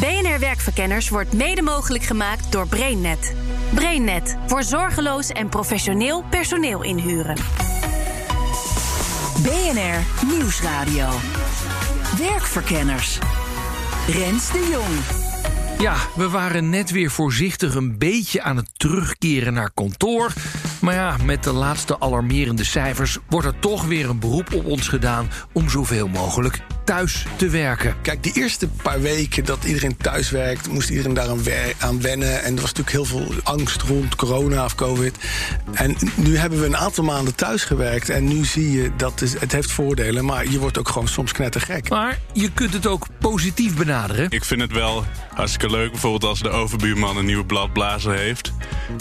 BNR Werkverkenners wordt mede mogelijk gemaakt door BrainNet. BrainNet voor zorgeloos en professioneel personeel inhuren. BNR Nieuwsradio. Werkverkenners. Rens de Jong. Ja, we waren net weer voorzichtig een beetje aan het terugkeren naar kantoor. Maar ja, met de laatste alarmerende cijfers wordt er toch weer een beroep op ons gedaan om zoveel mogelijk thuis te werken. Kijk, die eerste paar weken dat iedereen thuis werkt, moest iedereen daar aan wennen. En er was natuurlijk heel veel angst rond corona of COVID. En nu hebben we een aantal maanden thuis gewerkt. En nu zie je dat het heeft voordelen, maar je wordt ook gewoon soms knettergek. Maar je kunt het ook positief benaderen. Ik vind het wel hartstikke leuk, bijvoorbeeld als de overbuurman een nieuwe bladblazer heeft.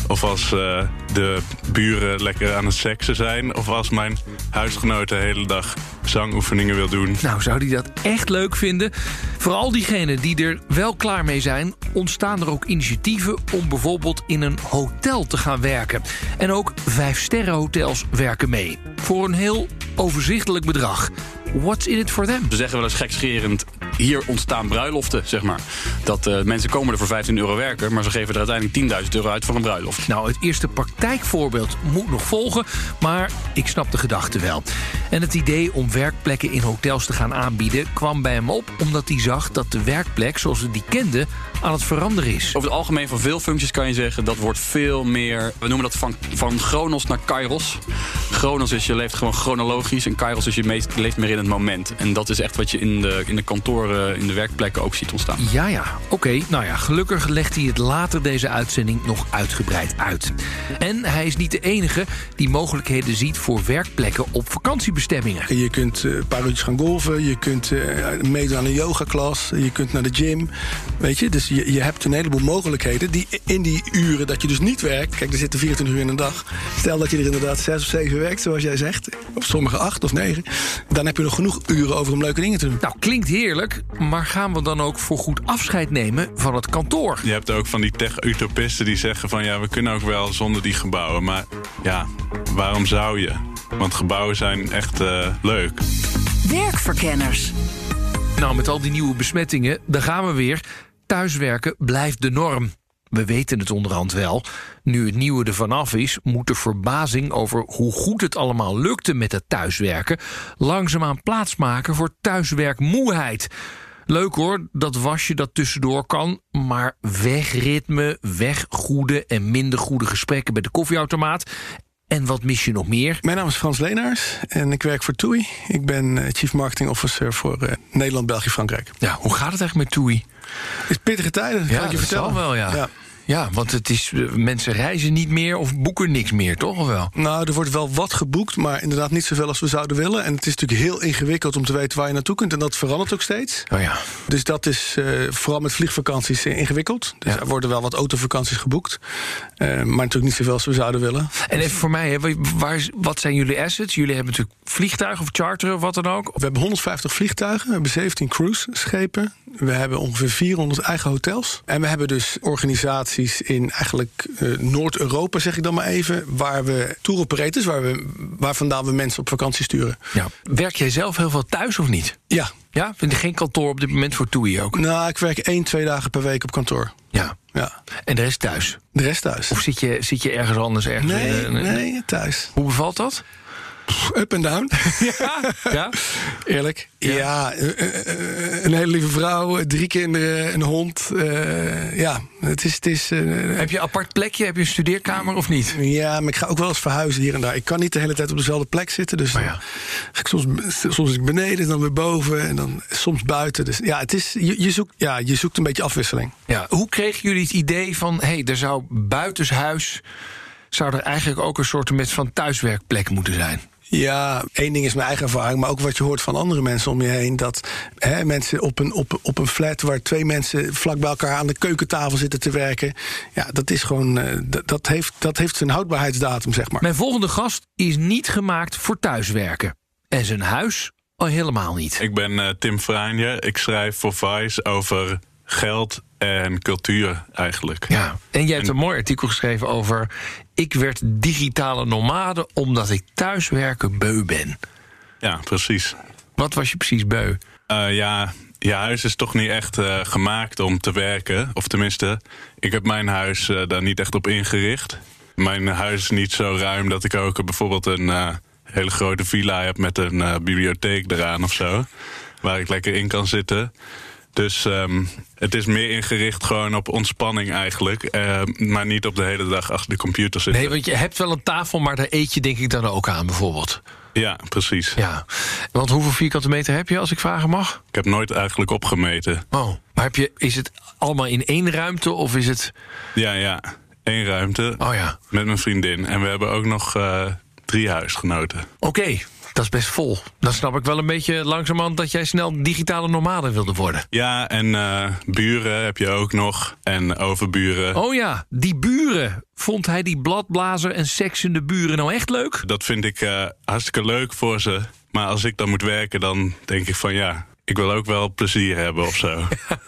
Of als uh, de buren lekker aan het seksen zijn. Of als mijn huisgenoot de hele dag zangoefeningen wil doen. Nou, zou die dat echt leuk vinden? Vooral diegenen die er wel klaar mee zijn... ontstaan er ook initiatieven om bijvoorbeeld in een hotel te gaan werken. En ook vijfsterrenhotels werken mee. Voor een heel overzichtelijk bedrag. What's in it for them? Ze zeggen wel eens gekscherend, hier ontstaan bruiloften, zeg maar. Dat uh, mensen komen er voor 15 euro werken... maar ze geven er uiteindelijk 10.000 euro uit voor een bruiloft. Nou, het eerste praktijkvoorbeeld moet nog volgen... maar ik snap de gedachte wel. En het idee om werkplekken in hotels te gaan aanbieden... kwam bij hem op omdat hij zag dat de werkplek zoals we die kenden... aan het veranderen is. Over het algemeen van veel functies kan je zeggen... dat wordt veel meer, we noemen dat van, van chronos naar kairos. Chronos is je leeft gewoon chronologisch... en kairos is je meest, leeft meer in het moment. En dat is echt wat je in de, in de kantoren, in de werkplekken ook ziet ontstaan. Ja, ja. Oké, nou ja, gelukkig legt hij het later deze uitzending nog uitgebreid uit. En hij is niet de enige die mogelijkheden ziet voor werkplekken op vakantiebestemmingen. Je kunt eh, een paar uurtjes gaan golven, je kunt uh, meedoen aan een yogaklas, je kunt naar de gym. Weet je, dus je, je hebt een heleboel mogelijkheden die in die uren dat je dus niet werkt. Kijk, er zitten 24 uur in een dag. Stel dat je er inderdaad 6 of 7 werkt, zoals jij zegt, of sommige 8 of 9. Dan heb je nog genoeg uren over om leuke dingen te doen. Nou, klinkt heerlijk, maar gaan we dan ook voor goed afscheid nemen van het kantoor? Je hebt ook van die tech-utopisten die zeggen van ja, we kunnen ook wel zonder die gebouwen. Maar ja, waarom zou je? Want gebouwen zijn echt uh, leuk. Werkverkenners. Nou, met al die nieuwe besmettingen, daar gaan we weer. Thuiswerken blijft de norm. We weten het onderhand wel. Nu het nieuwe er vanaf is, moet de verbazing over hoe goed het allemaal lukte met het thuiswerken langzaamaan plaatsmaken voor thuiswerkmoeheid. Leuk hoor, dat wasje dat tussendoor kan, maar wegritme, weggoede en minder goede gesprekken bij de koffieautomaat. En wat mis je nog meer? Mijn naam is Frans Leenaars en ik werk voor TUI. Ik ben eh, Chief Marketing Officer voor uh, Nederland, België, Frankrijk. Ja, hoe gaat het eigenlijk met TUI? Het is pittige tijden, ja, kan ik je vertellen. wel, ja. ja. Ja, want het is, eh, mensen reizen niet meer of boeken niks meer, toch? Of wel? Nou, er wordt wel wat geboekt, maar inderdaad niet zoveel als we zouden willen. En het is natuurlijk heel ingewikkeld om te weten waar je naartoe kunt. En dat verandert ook steeds. Oh ja. Dus dat is uh, vooral met vliegvakanties uh, ingewikkeld. Dus Ja. er worden wel wat autovakanties geboekt. Uh, maar natuurlijk niet zoveel als we zouden willen. En even voor mij, hè, waar, wat zijn jullie assets? Jullie hebben natuurlijk vliegtuigen of charteren of wat dan ook. We hebben 150 vliegtuigen, we hebben 17 cruiseschepen. We hebben ongeveer 400 eigen hotels. En we hebben dus organisaties in eigenlijk eh, Noord-Europa, zeg ik dan maar even... waar we tour operators, waar, we, waar vandaan we mensen op vakantie sturen. Ja. Werk jij zelf heel veel thuis of niet? Ja, Ja? Vind je geen kantoor op dit moment voor TUI ook? nou, ik werk één, twee dagen per week op kantoor. Ja. Ja, En de rest thuis? de rest thuis. Of zit je, zit je ergens anders? Ergens Nee, in een- nee, thuis. Hoe bevalt dat? Up en down. Ja? Eerlijk. Ja, eh, eh, eh, een hele lieve vrouw, drie kinderen, een hond. ja, het is... Het is Heb je een apart plekje? Heb je een studeerkamer of niet? ja, maar ik ga ook wel eens verhuizen hier en daar. Ik kan niet de hele tijd op dezelfde plek zitten. Dus Oh ja. ga ik soms, soms ik beneden, dan weer boven en dan soms buiten. Dus ja, het is, je, je, zoekt, ja, je zoekt een beetje afwisseling. Ja. Hoe kregen jullie het idee van... hé, hey, er zou buitenshuis... zou er eigenlijk ook een soort met van thuiswerkplek moeten zijn? Ja, één ding is mijn eigen ervaring, maar ook wat je hoort van andere mensen om je heen. Dat hè, mensen op een, op, op een flat waar twee mensen vlak bij elkaar aan de keukentafel zitten te werken. Ja, dat is gewoon. eh, dat, dat, heeft, dat heeft zijn houdbaarheidsdatum, zeg maar. Mijn volgende gast is niet gemaakt voor thuiswerken. En zijn huis al helemaal niet. Ik ben eh, Tim Franje. Ik schrijf voor Vice over geld en cultuur eigenlijk. Ja. En jij hebt een mooi artikel geschreven over... ik werd digitale nomade omdat ik thuiswerken beu ben. Ja, precies. Wat was je precies beu? Eh, ja, je huis is toch niet echt eh, gemaakt om te werken. Of tenminste, ik heb mijn huis eh, daar niet echt op ingericht. Mijn huis is niet zo ruim dat ik ook bijvoorbeeld een hele grote villa heb met een bibliotheek eraan of zo. Waar ik lekker in kan zitten. Dus ehm, het is meer ingericht gewoon op ontspanning eigenlijk. eh, maar niet op de hele dag achter de computer zitten. Nee, want je hebt wel een tafel, maar daar eet je denk ik dan ook aan bijvoorbeeld. Ja, precies. Ja. Want hoeveel vierkante meter heb je, als ik vragen mag? Ik heb nooit eigenlijk opgemeten. Oh. Maar heb je, is het allemaal in één ruimte of is het... Ja, ja. Eén ruimte Oh ja. met mijn vriendin. En we hebben ook nog eh, drie huisgenoten. Oké, dat is best vol. Dan snap ik wel een beetje langzamerhand dat jij snel digitale nomade wilde worden. Ja, en eh, buren heb je ook nog. En overburen. Oh ja, die buren. Vond hij die bladblazer en seksende buren nou echt leuk? Dat vind ik eh, hartstikke leuk voor ze. Maar als ik dan moet werken, dan denk ik van ja, ik wil ook wel plezier hebben of zo.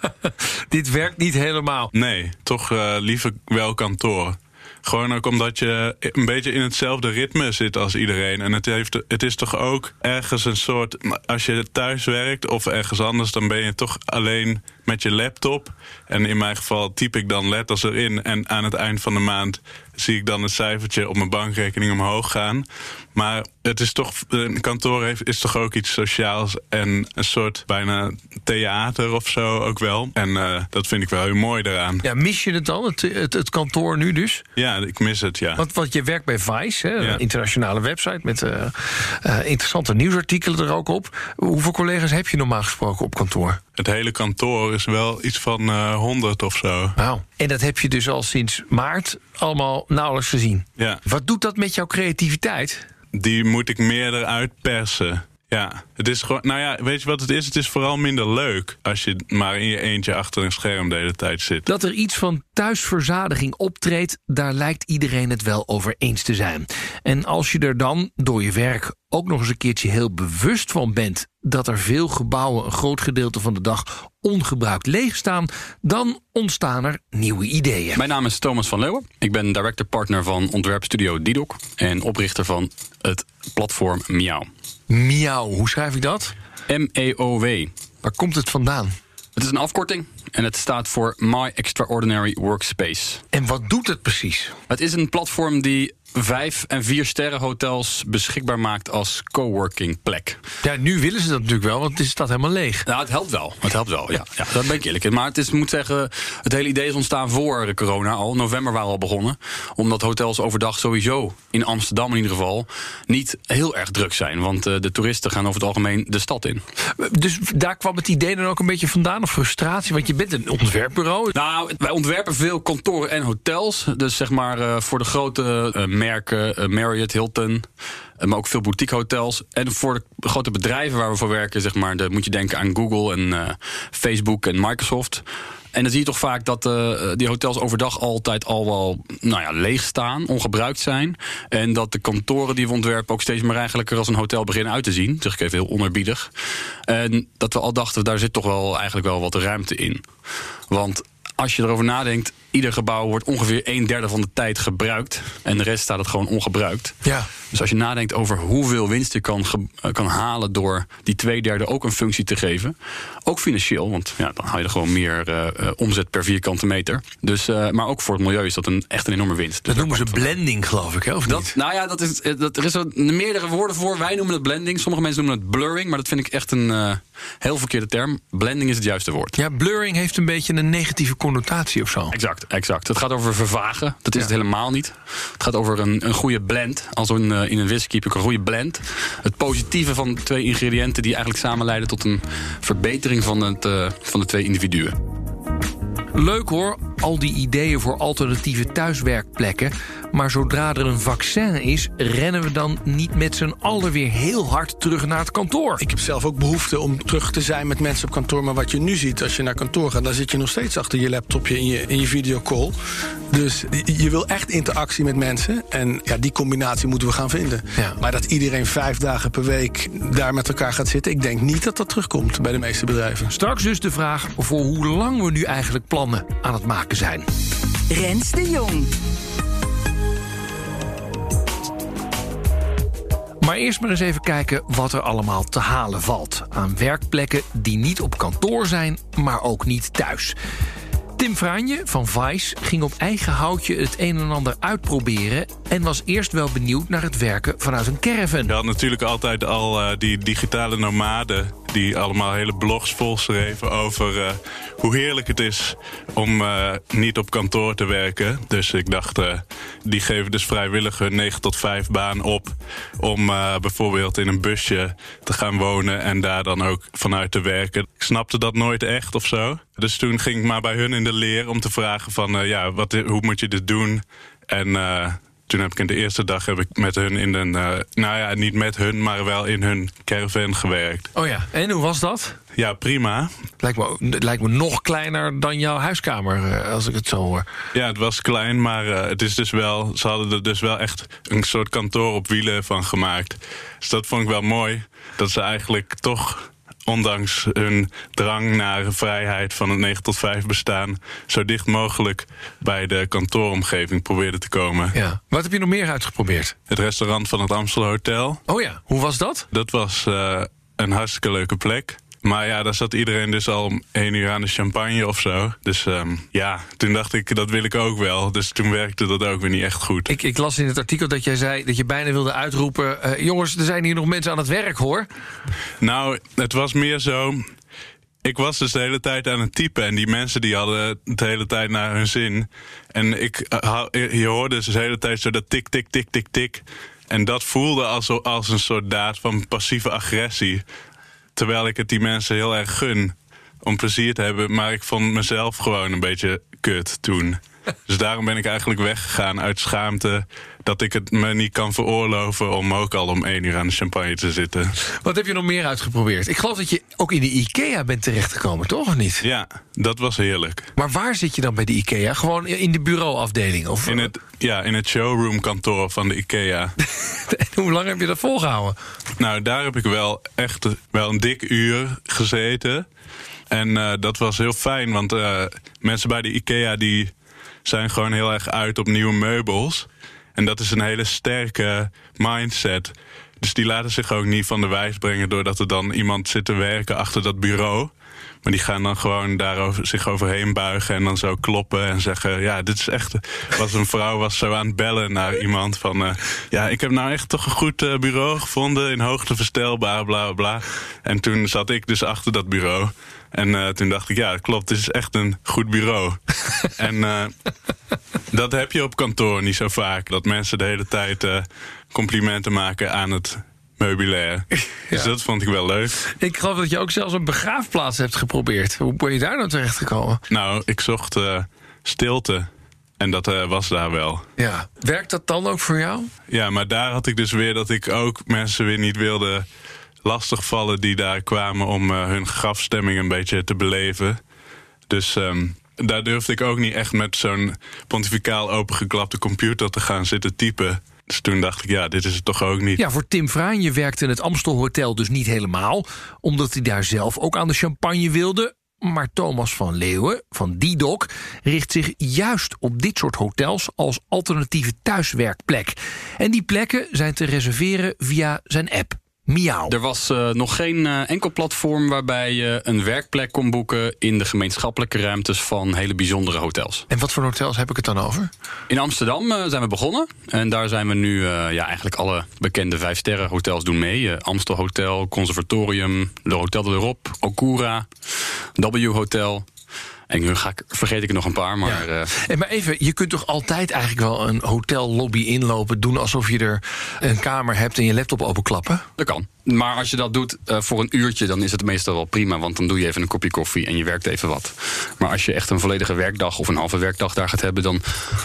Dit werkt niet helemaal. Nee, toch eh, liever wel kantoor. Gewoon ook omdat je een beetje in hetzelfde ritme zit als iedereen. En het, heeft, het is toch ook ergens een soort. Als je thuis werkt of ergens anders, dan ben je toch alleen met je laptop. En in mijn geval typ ik dan letters erin. En aan het eind van de maand zie ik dan het cijfertje op mijn bankrekening omhoog gaan. Maar het is toch. Een kantoor heeft, is toch ook iets sociaals. En een soort bijna theater of zo ook wel. En eh, dat vind ik wel heel mooi daaraan. Ja, mis je het dan, het, het, het kantoor nu dus? Ja, ik mis het, ja. Want, want je werkt bij Vice, hè, Ja. een internationale website... met eh, eh, interessante nieuwsartikelen er ook op. Hoeveel collega's heb je normaal gesproken op kantoor? Het hele kantoor is wel iets van eh 100 of zo. Nou, en dat heb je dus al sinds maart allemaal nauwelijks gezien. Ja, Wat doet dat met jouw creativiteit? die moet ik meer eruit persen. Ja, het is gewoon. Nou ja, weet je wat het is? Het is vooral minder leuk als je maar in je eentje achter een scherm de hele tijd zit. Dat er iets van thuisverzadiging optreedt, daar lijkt iedereen het wel over eens te zijn. En als je er dan door je werk ook nog eens een keertje heel bewust van bent dat er veel gebouwen een groot gedeelte van de dag ongebruikt leeg staan, dan ontstaan er nieuwe ideeën. Mijn naam is Thomas van Leeuwen. Ik ben director-partner van ontwerpstudio Didok en oprichter van het platform Miauw. Miauw, hoe schrijf ik dat? M-E-O-W. Waar komt het vandaan? Het is een afkorting en het staat voor My Extraordinary Workspace. En wat doet het precies? Het is een platform die vijf- en vier sterren hotels beschikbaar maakt als coworking plek. Ja, nu willen ze dat natuurlijk wel, want het staat helemaal leeg. Nou, het helpt wel. Het helpt wel, ja. ja dat ben ik eerlijk in. Maar het is, moet zeggen, het hele idee is ontstaan voor de corona al. November waren we al begonnen. Omdat hotels overdag sowieso, in Amsterdam in ieder geval, niet heel erg druk zijn. Want eh, de toeristen gaan over het algemeen de stad in. Dus daar kwam het idee dan ook een beetje vandaan, of frustratie? Want je bent een ontwerpbureau. Nou, wij ontwerpen veel kantoren en hotels. Dus zeg maar eh, voor de grote eh, merken, eh, Marriott, Hilton. eh, maar ook veel boutique hotels. En voor de grote bedrijven waar we voor werken, zeg maar, dan moet je denken aan Google en eh, Facebook en Microsoft. En dan zie je toch vaak dat die hotels overdag altijd al wel nou ja, leeg staan, ongebruikt zijn. En dat de kantoren die we ontwerpen ook steeds meer eigenlijk er als een hotel beginnen uit te zien. Zeg ik even heel onerbiedig. En dat we al dachten, daar zit toch wel eigenlijk wel wat ruimte in. Want als je erover nadenkt, ieder gebouw wordt ongeveer een derde van de tijd gebruikt. En de rest staat het gewoon ongebruikt. Ja. Dus als je nadenkt over hoeveel winst je kan, eh, kan halen door die twee derde ook een functie te geven. Ook financieel, want ja, dan haal je er gewoon meer eh, eh, omzet per vierkante meter. Dus, maar ook voor het milieu is dat een, echt een enorme winst. Dat Dus noemen ze blending, geloof ik, hè? Of niet? Nou ja, dat is, dat, er is er meerdere woorden voor. Wij noemen het blending. Sommige mensen noemen het blurring. Maar dat vind ik echt een heel verkeerde term. Blending is het juiste woord. Ja, blurring heeft een beetje een negatieve connotatie of zo. Exact, exact. Het gaat over vervagen. Dat is het helemaal niet. Het gaat over een, een goede blend. Als in, eh, in een whisky heb ik een goede blend. Het positieve van twee ingrediënten die eigenlijk samen leiden tot een verbetering van, het, eh, van de twee individuen. Leuk hoor, al die ideeën voor alternatieve thuiswerkplekken. Maar zodra er een vaccin is, rennen we dan niet met z'n allen weer heel hard terug naar het kantoor. Ik heb zelf ook behoefte om terug te zijn met mensen op kantoor. Maar wat je nu ziet als je naar kantoor gaat, dan zit je nog steeds achter je laptopje in je, in je videocall. Dus je wil echt interactie met mensen. En ja, die combinatie moeten we gaan vinden. Ja. Maar dat iedereen vijf dagen per week daar met elkaar gaat zitten, ik denk niet dat dat terugkomt bij de meeste bedrijven. Straks dus de vraag voor hoe lang we nu eigenlijk plannen aan het maken zijn. Rens de Jong. Maar eerst maar eens even kijken wat er allemaal te halen valt. Aan werkplekken die niet op kantoor zijn, maar ook niet thuis. Tim Fraanje van Vice ging op eigen houtje het een en ander uitproberen... en was eerst wel benieuwd naar het werken vanuit een caravan. Je had natuurlijk altijd al eh, die digitale nomaden... die allemaal hele blogs volschreven over eh, hoe heerlijk het is... om eh, niet op kantoor te werken. Dus ik dacht, eh, die geven dus vrijwillig hun 9 tot 5 baan op... om bijvoorbeeld in een busje te gaan wonen... en daar dan ook vanuit te werken. Ik snapte dat nooit echt of zo. Dus toen ging ik maar bij hun in de leer om te vragen van... ja, wat, hoe moet je dit doen? En... toen heb ik in de eerste dag heb ik met hun in een... eh, nou ja, niet met hun, maar wel in hun caravan gewerkt. Oh ja, en hoe was dat? Ja, prima. Lijkt me, het lijkt me nog kleiner dan jouw huiskamer, eh, als ik het zo hoor. Ja, het was klein, maar eh, het is dus wel, ze hadden er dus wel echt een soort kantoor op wielen van gemaakt. Dus dat vond ik wel mooi. Dat ze eigenlijk toch, ondanks hun drang naar vrijheid van het 9 tot 5 bestaan, zo dicht mogelijk bij de kantooromgeving probeerden te komen. Ja. Wat heb je nog meer uitgeprobeerd? Het restaurant van het Amstel Hotel. Oh ja, hoe was dat? Dat was eh, een hartstikke leuke plek. Maar ja, daar zat iedereen dus al één uur aan de champagne of zo. Dus ehm, ja, toen dacht ik, dat wil ik ook wel. Dus toen werkte dat ook weer niet echt goed. Ik, ik las in het artikel dat jij zei dat je bijna wilde uitroepen... eh, jongens, er zijn hier nog mensen aan het werk, hoor. Nou, het was meer zo... Ik was dus de hele tijd aan het typen. En die mensen die hadden de hele tijd naar hun zin. En ik, eh, ha- je hoorde dus de hele tijd zo dat tik, tik, tik, tik, tik. En dat voelde als, als een soort daad van passieve agressie. Terwijl ik het die mensen heel erg gun om plezier te hebben. Maar ik vond mezelf gewoon een beetje kut toen. Dus daarom ben ik eigenlijk weggegaan uit schaamte... dat ik het me niet kan veroorloven om ook al om één uur aan de champagne te zitten. Wat heb je nog meer uitgeprobeerd? Ik geloof dat je ook in de IKEA bent terechtgekomen, toch? Of niet? Ja, dat was heerlijk. Maar waar zit je dan bij de IKEA? Gewoon in de bureauafdeling? Of, In het, ja, in het showroomkantoor van de IKEA. En hoe lang heb je dat volgehouden? nou, daar heb ik wel echt wel een dik uur gezeten. En eh, dat was heel fijn, want eh, mensen bij de IKEA die zijn gewoon heel erg uit op nieuwe meubels. En dat is een hele sterke mindset. Dus die laten zich ook niet van de wijs brengen doordat er dan iemand zit te werken achter dat bureau. Maar die gaan dan gewoon daarover zich overheen buigen en dan zo kloppen en zeggen: Ja, dit is echt. Was een vrouw was zo aan het bellen naar iemand van: eh, Ja, ik heb nou echt toch een goed eh, bureau gevonden in hoogte verstelbaar, bla bla bla. En toen zat ik dus achter dat bureau. En eh, toen dacht ik: Ja, klopt, dit is echt een goed bureau. en eh, dat heb je op kantoor niet zo vaak. Dat mensen de hele tijd eh, complimenten maken aan het meubilair. Dus dat vond ik wel leuk. Ik geloof dat je ook zelfs een begraafplaats hebt geprobeerd. Hoe ben je daar nou terechtgekomen? Nou, ik zocht stilte. En dat was daar wel. Ja. Werkt dat dan ook voor jou? Ja, maar daar had ik dus weer dat ik ook mensen weer niet wilde lastigvallen die daar kwamen om eh, hun grafstemming een beetje te beleven. Dus ehm, daar durfde ik ook niet echt met zo'n pontificaal opengeklapte computer te gaan zitten typen. Dus toen dacht ik, ja, dit is het toch ook niet. Ja, voor Tim Fraanje werkte het Amstel Hotel dus niet helemaal... omdat hij daar zelf ook aan de champagne wilde. Maar Thomas van Leeuwen van Didok richt zich juist op dit soort hotels... als alternatieve thuiswerkplek. En die plekken zijn te reserveren via zijn app. Miauw. Er was eh, nog geen eh, enkel platform waarbij je een werkplek kon boeken in de gemeenschappelijke ruimtes van hele bijzondere hotels. En wat voor hotels heb ik het dan over? In Amsterdam eh, zijn we begonnen en daar zijn we nu ja, eigenlijk alle bekende vijf sterren hotels doen mee. Amstel Hotel, Conservatorium, Le Hotel de l'Europe, Okura, W Hotel. En nu ga ik, vergeet ik er nog een paar, maar eh, En maar even, je kunt toch altijd eigenlijk wel een hotellobby inlopen... doen alsof je er een kamer hebt en je laptop openklappen? dat kan. Maar als je dat doet eh, voor een uurtje, dan is het meestal wel prima. Want dan doe je even een kopje koffie en je werkt even wat. Maar als je echt een volledige werkdag of een halve werkdag daar gaat hebben, dan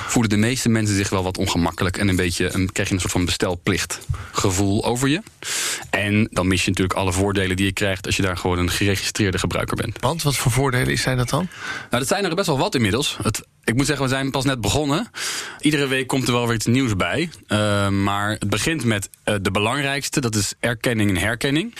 voelen de meeste mensen zich wel wat ongemakkelijk. En een beetje een, krijg je een soort van bestelplichtgevoel over je. En dan mis je natuurlijk alle voordelen die je krijgt als je daar gewoon een geregistreerde gebruiker bent. Want wat voor voordelen zijn dat dan? Nou, dat zijn er best wel wat inmiddels. Het, ik moet zeggen, we zijn pas net begonnen. Iedere week komt er wel weer iets nieuws bij. Uh, maar het begint met uh, de belangrijkste, dat is erkenning en herkenning.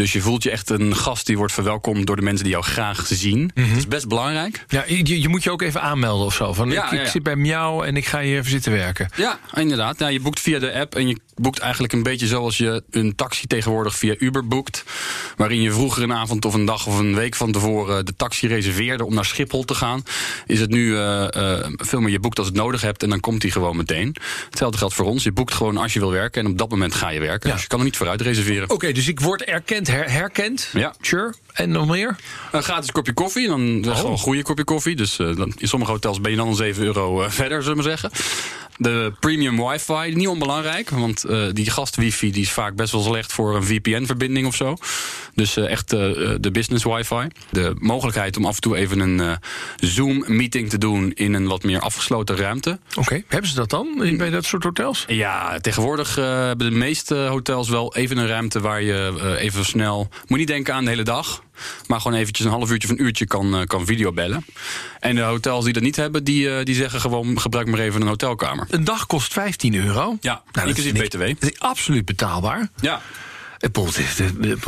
Dus je voelt je echt een gast die wordt verwelkomd door de mensen die jou graag zien. Mm -hmm. Dat is best belangrijk. Ja, je, je, moet je ook even aanmelden of zo. Van, Ja, ik, ja, ik ja. zit bij jou en ik ga hier even zitten werken. Ja, inderdaad. Ja, je boekt via de app en je boekt eigenlijk een beetje zoals je een taxi tegenwoordig via Uber boekt. Waarin je vroeger een avond of een dag of een week van tevoren de taxi reserveerde om naar Schiphol te gaan. Is het nu uh, uh, veel meer je boekt als het nodig hebt en dan komt hij gewoon meteen. Hetzelfde geldt voor ons. Je boekt gewoon als je wil werken en op dat moment ga je werken. Dus je kan er niet vooruit reserveren. Oké, okay, dus ik word erkend, her herkend. Ja. Sure. En nog meer? Een gratis kopje koffie. Dan oh. gewoon een goede kopje koffie. Dus uh, dan, in sommige hotels ben je dan al 7 euro uh, verder, zullen we zeggen. De premium wifi, niet onbelangrijk. Want uh, die gast-wifi die is vaak best wel slecht voor een VPN-verbinding of zo. Dus uh, echt uh, de business wifi. De mogelijkheid om af en toe even een Zoom-meeting te doen in een wat meer afgesloten ruimte. Oké, okay. hebben ze dat dan bij dat soort hotels? Ja, tegenwoordig hebben de meeste hotels wel even een ruimte waar je even snel. Moet niet denken aan de hele dag. Maar gewoon eventjes een half uurtje of een uurtje kan, kan videobellen. En de hotels die dat niet hebben, die, die zeggen gewoon gebruik maar even een hotelkamer. Een dag kost 15 euro. Ja, nou, inclusief BTW. Dat is absoluut betaalbaar. Ja.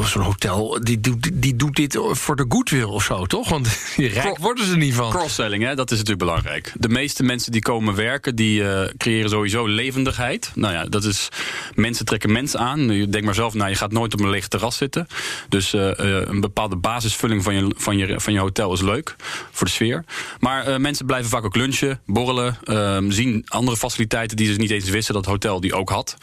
Zo'n hotel, die doet, die doet dit voor de goodwill of zo, toch? Want rijk worden ze niet van. Cross-selling, hè, dat is natuurlijk belangrijk. De meeste mensen die komen werken, die uh, creëren sowieso levendigheid. Nou ja, dat is... Mensen trekken mensen aan. Je denkt maar zelf, nou, je gaat nooit op een leeg terras zitten. Dus uh, een bepaalde basisvulling van je, van, je, van je hotel is leuk voor de sfeer. Maar mensen blijven vaak ook lunchen, borrelen. ehm, zien andere faciliteiten die ze niet eens wisten dat het hotel die ook had.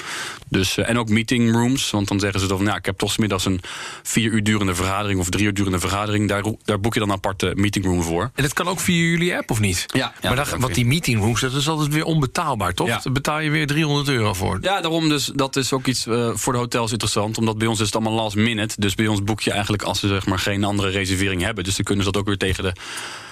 Dus, en ook meeting rooms, want dan zeggen ze van, nou, ik heb toch middags een vier uur durende vergadering of drie uur durende vergadering. Daar, daar boek je dan een aparte meetingroom voor. En dat kan ook via jullie app, of niet? Ja. ja maar dat, want die meetingrooms, dat is altijd weer onbetaalbaar, toch? Ja. Daar betaal je weer 300 euro voor. Ja, daarom dus, dat is ook iets uh, voor de hotels interessant. Omdat bij ons is het allemaal last minute. Dus bij ons boek je eigenlijk als ze zeg maar geen andere reservering hebben. Dus dan kunnen ze dat ook weer tegen de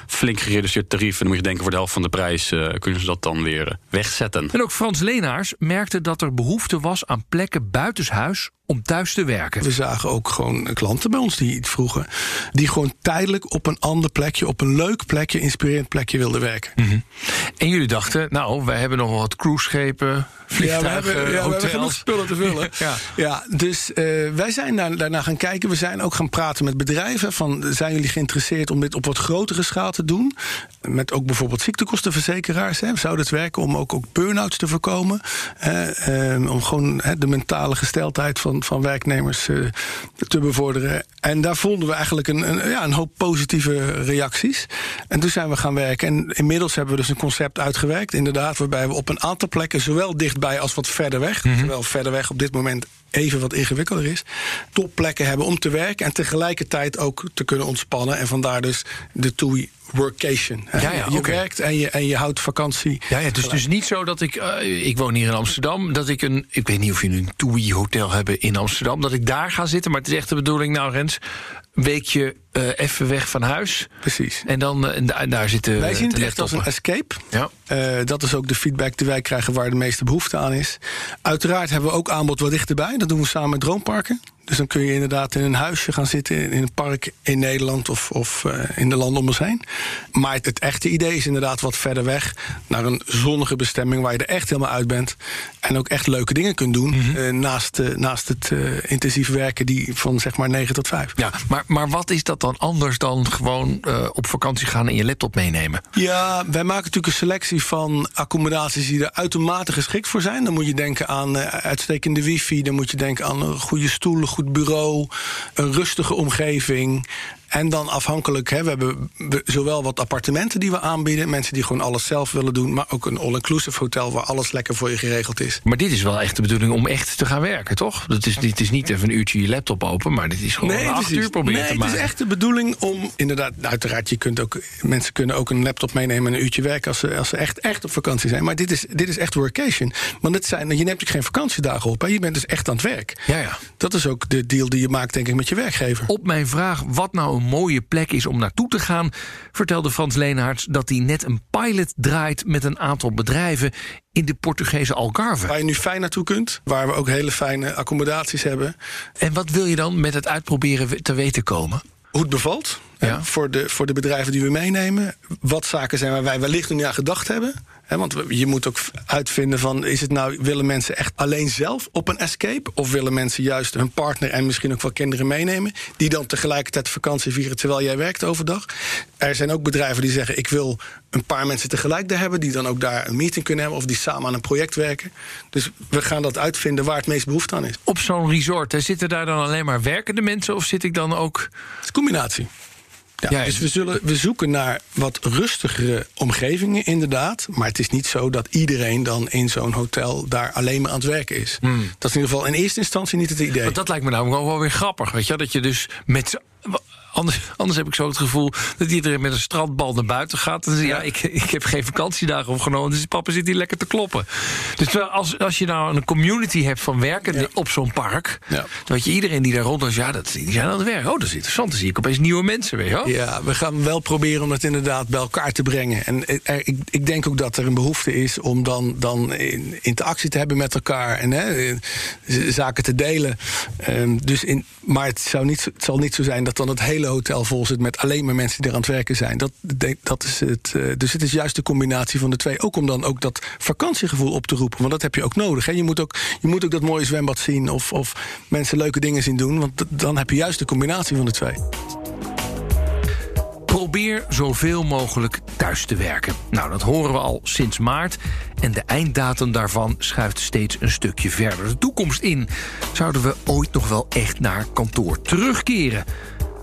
flink gereduceerd tarief. En dan moet je denken voor de helft van de prijs uh, kunnen ze dat dan weer uh, wegzetten. En ook Frans Leenaars merkte dat er behoefte was aan plekken buitenshuis om thuis te werken. We zagen ook gewoon klanten bij ons die iets vroegen. Die gewoon tijdelijk op een ander plekje, op een leuk plekje, inspirerend plekje wilden werken. Mm -hmm. En jullie dachten, nou, wij hebben nog wat cruiseschepen, vliegtuigen, ja, we hebben, ja, hotels. we hebben genoeg spullen te vullen. ja. ja, dus uh, wij zijn daar, daarna gaan kijken. We zijn ook gaan praten met bedrijven. Van, zijn jullie geïnteresseerd om dit op wat grotere schaal te doen? Met ook bijvoorbeeld ziektekostenverzekeraars. Hè? Zou het werken om ook, ook burn-outs te voorkomen? Uh, om gewoon hè, de mentale gesteldheid van van werknemers uh, te bevorderen. En daar vonden we eigenlijk een, een, ja, een hoop positieve reacties. En toen zijn we gaan werken. En inmiddels hebben we dus een concept uitgewerkt, inderdaad, waarbij we op een aantal plekken, zowel dichtbij als wat verder weg, mm -hmm. terwijl verder weg op dit moment even wat ingewikkelder is, topplekken hebben om te werken en tegelijkertijd ook te kunnen ontspannen. En vandaar dus de TUI workation. Ja, ja, je okay. werkt en je, en je houdt vakantie. Ja, ja, het is dus niet zo dat ik... Uh, ik woon hier in Amsterdam, dat ik een... Ik weet niet of jullie een TUI-hotel hebben in Amsterdam... dat ik daar ga zitten, maar het is echt de bedoeling... nou, Rens, een weekje uh, even weg van huis. Precies. En dan uh, en daar zitten Wij zien het echt als een escape. Ja. Uh, dat is ook de feedback die wij krijgen waar de meeste behoefte aan is. Uiteraard hebben we ook aanbod wat dichterbij. Dat doen we samen met Droomparken. Dus dan kun je inderdaad in een huisje gaan zitten in een park in Nederland of, of uh, in de landen om ons heen. Maar het, het, echte idee is inderdaad wat verder weg naar een zonnige bestemming waar je er echt helemaal uit bent. En ook echt leuke dingen kunt doen. Mm -hmm. uh, naast, uh, naast het intensief werken die van zeg maar 9 tot 5. Ja, maar, maar wat is dat dan anders dan gewoon op vakantie gaan en je laptop meenemen? Ja, wij maken natuurlijk een selectie van accommodaties die er uitermate geschikt voor zijn. Dan moet je denken aan uitstekende wifi, dan moet je denken aan goede stoelen goed bureau, een rustige omgeving. En dan afhankelijk, hè, we hebben we- zowel wat appartementen die we aanbieden, mensen die gewoon alles zelf willen doen, maar ook een all-inclusive hotel waar alles lekker voor je geregeld is. Maar dit is wel echt de bedoeling om echt te gaan werken, toch? Het is, het is niet even een uurtje je laptop open, maar dit is gewoon acht precies. uur proberen nee, te maken. Het is echt de bedoeling om inderdaad, nou, uiteraard, je kunt ook, mensen kunnen ook een laptop meenemen en een uurtje werken als ze, als ze echt, echt op vakantie zijn. Maar dit is, dit is echt workation. Want het zijn, je neemt ook geen vakantiedagen op, hè. je bent dus echt aan het werk. Ja, ja. Dat is ook de deal die je maakt, denk ik, met je werkgever. Op mijn vraag wat nou een mooie plek is om naartoe te gaan, vertelde Frans Leenaerts dat hij net een pilot draait met een aantal bedrijven in de Portugese Algarve. Waar je nu fijn naartoe kunt, waar we ook hele fijne accommodaties hebben. En wat wil je dan met het uitproberen te weten komen? Hoe het bevalt Ja. voor, de, voor de bedrijven die we meenemen. Wat zaken zijn waar wij wellicht nog niet aan gedacht hebben. Want je moet ook uitvinden van... is het nou, willen mensen echt alleen zelf op een escape? Of willen mensen juist hun partner en misschien ook wel kinderen meenemen... die dan tegelijkertijd vakantie vieren terwijl jij werkt overdag? Er zijn ook bedrijven die zeggen... ik wil een paar mensen tegelijk daar hebben... die dan ook daar een meeting kunnen hebben... of die samen aan een project werken. Dus we gaan dat uitvinden waar het meest behoefte aan is. Het Op zo'n resort, hè, zitten daar dan alleen maar werkende mensen of zit ik dan ook. is een combinatie. Ja, Ja, dus we, zullen, we zoeken naar wat rustigere omgevingen, inderdaad. Maar het is niet zo dat iedereen dan in zo'n hotel daar alleen maar aan het werken is. Dat is in ieder geval in eerste instantie niet het idee. Want dat lijkt me namelijk ook wel weer grappig, weet je? Dat je dus met. Anders, anders heb ik zo het gevoel dat iedereen met een strandbal naar buiten gaat. En zegt, ja, ik, ik heb geen vakantiedagen opgenomen, dus papa zit hier lekker te kloppen. Dus als, als je nou een community hebt van werkenden Ja. op zo'n park, Ja. dan weet je, iedereen die daar rond is, ja, dat, die zijn aan het werk. Oh, dat is interessant. Dan zie ik opeens nieuwe mensen, je wel? Ja, we gaan wel proberen om dat inderdaad bij elkaar te brengen. En er, ik, ik denk ook dat er een behoefte is om dan, dan in- interactie te hebben met elkaar en hè, eh, zaken te delen. Ehm, dus in, maar het, zou niet, het zal niet zo zijn dat dan het hele hotel vol zit met alleen maar mensen die er aan het werken zijn. Dat, dat is het, eh, dus het is juist de combinatie van de twee. Ook om dan ook dat vakantiegevoel op te roepen. Want dat heb je ook nodig. Hè. Je, moet ook, je moet ook dat mooie zwembad zien of, of mensen leuke dingen zien doen. Want dan heb je juist de combinatie van de twee. Probeer zoveel mogelijk thuis te werken. Nou, dat horen we al sinds maart. En de einddatum daarvan schuift steeds een stukje verder. De toekomst in. Zouden we ooit nog wel echt naar kantoor terugkeren?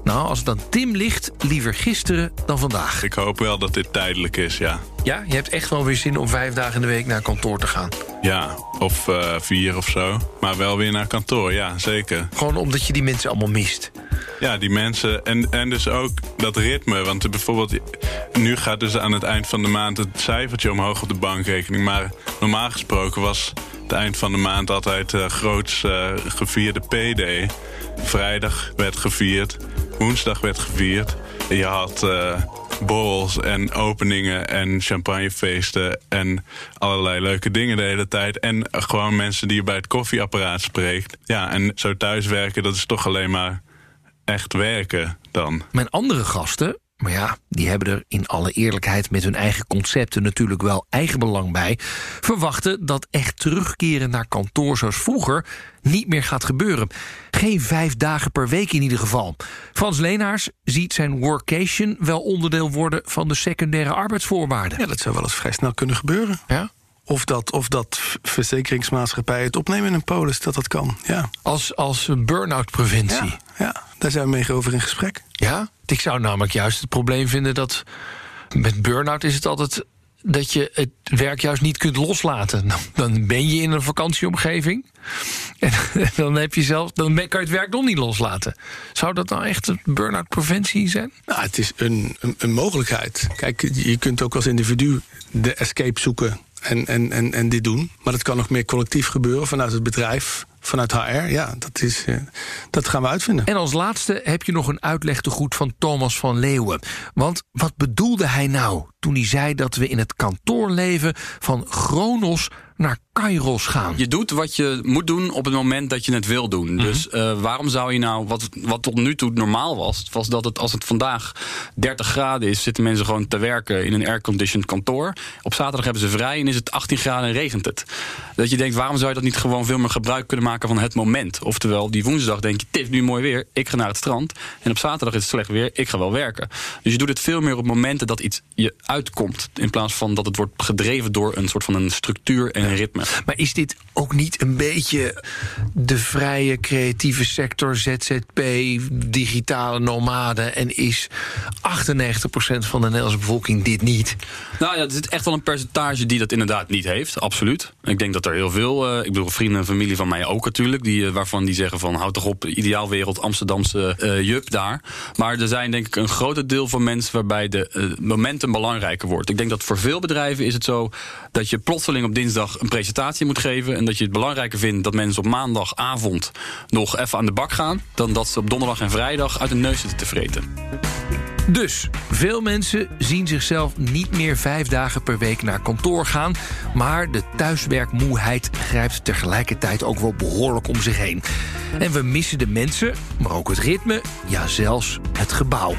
Nou, als het aan Tim ligt, liever gisteren dan vandaag. Ik hoop wel dat dit tijdelijk is, ja. Ja, je hebt echt wel weer zin om vijf dagen in de week naar kantoor te gaan. Ja, of eh, vier of zo. Maar wel weer naar kantoor, ja, zeker. Gewoon omdat je die mensen allemaal mist. Ja, die mensen. En, en dus ook dat ritme. Want bijvoorbeeld, nu gaat dus aan het eind van de maand het cijfertje omhoog op de bankrekening. Maar normaal gesproken was het eind van de maand altijd eh groots eh, gevierde PD. Vrijdag werd gevierd, woensdag werd gevierd. Je had eh, borrels en openingen en champagnefeesten en allerlei leuke dingen de hele tijd. En gewoon mensen die je bij het koffieapparaat spreekt. Ja, en zo thuiswerken, dat is toch alleen maar echt werken dan. Mijn andere gasten, maar ja, die hebben er in alle eerlijkheid met hun eigen concepten natuurlijk wel eigen belang bij, verwachten dat echt terugkeren naar kantoor zoals vroeger niet meer gaat gebeuren. Geen vijf dagen per week in ieder geval. Frans Leenaars ziet zijn workation wel onderdeel worden van de secundaire arbeidsvoorwaarden. Ja, dat zou wel eens vrij snel kunnen gebeuren. Ja? Of dat, of dat verzekeringsmaatschappijen het opnemen in een polis, dat dat kan. Ja. Als, als burn-out preventie. Ja, ja, daar zijn we mee over in gesprek. Ja, ik zou namelijk juist het probleem vinden dat met burn-out is het altijd dat je het werk juist niet kunt loslaten. Dan- Dan ben je in een vakantieomgeving en dan heb je zelf, dan kan je het werk nog niet loslaten. Zou dat nou echt een burn-out preventie zijn? Nou, het is een, een, een mogelijkheid. Kijk, je kunt ook als individu de escape zoeken en, en, en, en dit doen. Maar dat kan nog meer collectief gebeuren vanuit het bedrijf, vanuit HR. Ja, dat, is, eh, dat gaan we uitvinden. En als laatste heb je nog een uitleg te goed van Thomas van Leeuwen. Want wat bedoelde hij nou toen hij zei dat we in het kantoorleven van Chronos naar Kairos gaan? Je doet wat je moet doen op het moment dat je het wil doen. Dus eh, waarom zou je nou, wat, wat tot nu toe normaal was, was dat het als het vandaag 30 graden is, zitten mensen gewoon te werken in een airconditioned kantoor. Op zaterdag hebben ze vrij en is het 18 graden en regent het. Dat je denkt, waarom zou je dat niet gewoon veel meer gebruik kunnen maken van het moment? Oftewel, die woensdag denk je, het is nu mooi weer, ik ga naar het strand. En op zaterdag is het slecht weer, ik ga wel werken. Dus je doet het veel meer op momenten dat iets je uitkomt, in plaats van dat het wordt gedreven door een soort van een structuur en een ritme. Maar is dit ook niet een beetje de vrije creatieve sector, ZZP, digitale nomaden en is 98% van de Nederlandse bevolking dit niet? Nou ja, er zit echt wel een percentage die dat inderdaad niet heeft, absoluut. Ik denk dat er heel veel, uh, ik bedoel vrienden en familie van mij ook natuurlijk, die, uh, waarvan die zeggen van houd toch op, ideaalwereld, Amsterdamse uh, jup daar. Maar er zijn denk ik een groot deel van mensen waarbij de momentum belangrijker wordt. Ik denk dat voor veel bedrijven is het zo dat je plotseling op dinsdag een presentatie moet geven en dat je het belangrijker vindt dat mensen op maandagavond nog even aan de bak gaan, dan dat ze op donderdag en vrijdag uit de neus zitten te vreten. Dus veel mensen zien zichzelf niet meer vijf dagen per week naar kantoor gaan. Maar de thuiswerkmoeheid grijpt tegelijkertijd ook wel behoorlijk om zich heen. En we missen de mensen, maar ook het ritme, ja zelfs het gebouw.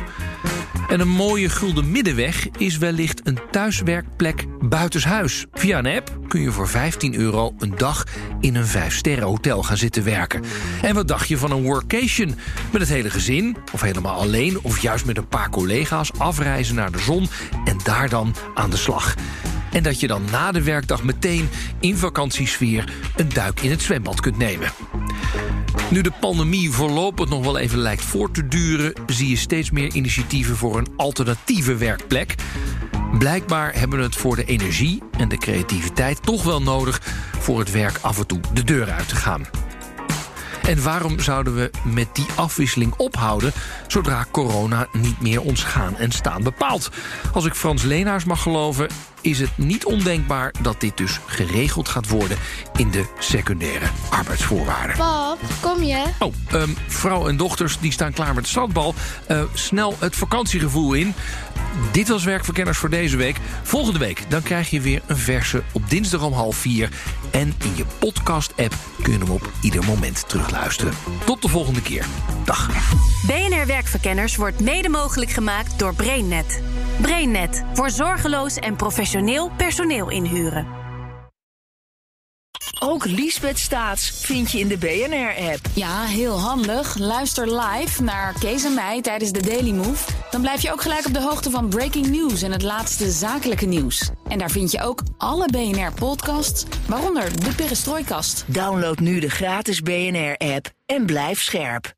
En een mooie gulden middenweg is wellicht een thuiswerkplek buitenshuis. Via een app kun je voor 15 euro een dag in een 5-sterren hotel gaan zitten werken. En wat dacht je van een workation? Met het hele gezin, of helemaal alleen, of juist met een paar collega's afreizen naar de zon en daar dan aan de slag. En dat je dan na de werkdag meteen in vakantiesfeer een duik in het zwembad kunt nemen. Nu de pandemie voorlopig nog wel even lijkt voort te duren, zie je steeds meer initiatieven voor een alternatieve werkplek. Blijkbaar hebben we het voor de energie en de creativiteit toch wel nodig voor het werk af en toe de deur uit te gaan. En waarom zouden we met die afwisseling ophouden zodra corona niet meer ons gaan en staan bepaalt? Als ik Frans Leenaars mag geloven, is het niet ondenkbaar dat dit dus geregeld gaat worden in de secundaire arbeidsvoorwaarden. Pap, kom je? Oh, um, vrouw en dochters die staan klaar met de strandbal. Uh, snel het vakantiegevoel in. Dit was Werkverkenners voor deze week. Volgende week dan krijg je weer een verse op dinsdag om half vier. En in je podcast-app kun je hem op ieder moment terugluisteren. Tot de volgende keer. Dag. BNR Werkverkenners wordt mede mogelijk gemaakt door BrainNet. BrainNet voor zorgeloos en professioneel personeel inhuren. Ook Liesbeth Staats vind je in de BNR-app. Ja, heel handig. Luister live naar Kees en mij tijdens de Daily Move. Dan blijf je ook gelijk op de hoogte van breaking news en het laatste zakelijke nieuws. En daar vind je ook alle BNR-podcasts, waaronder de Perestrooikast. Download nu de gratis BNR-app en blijf scherp.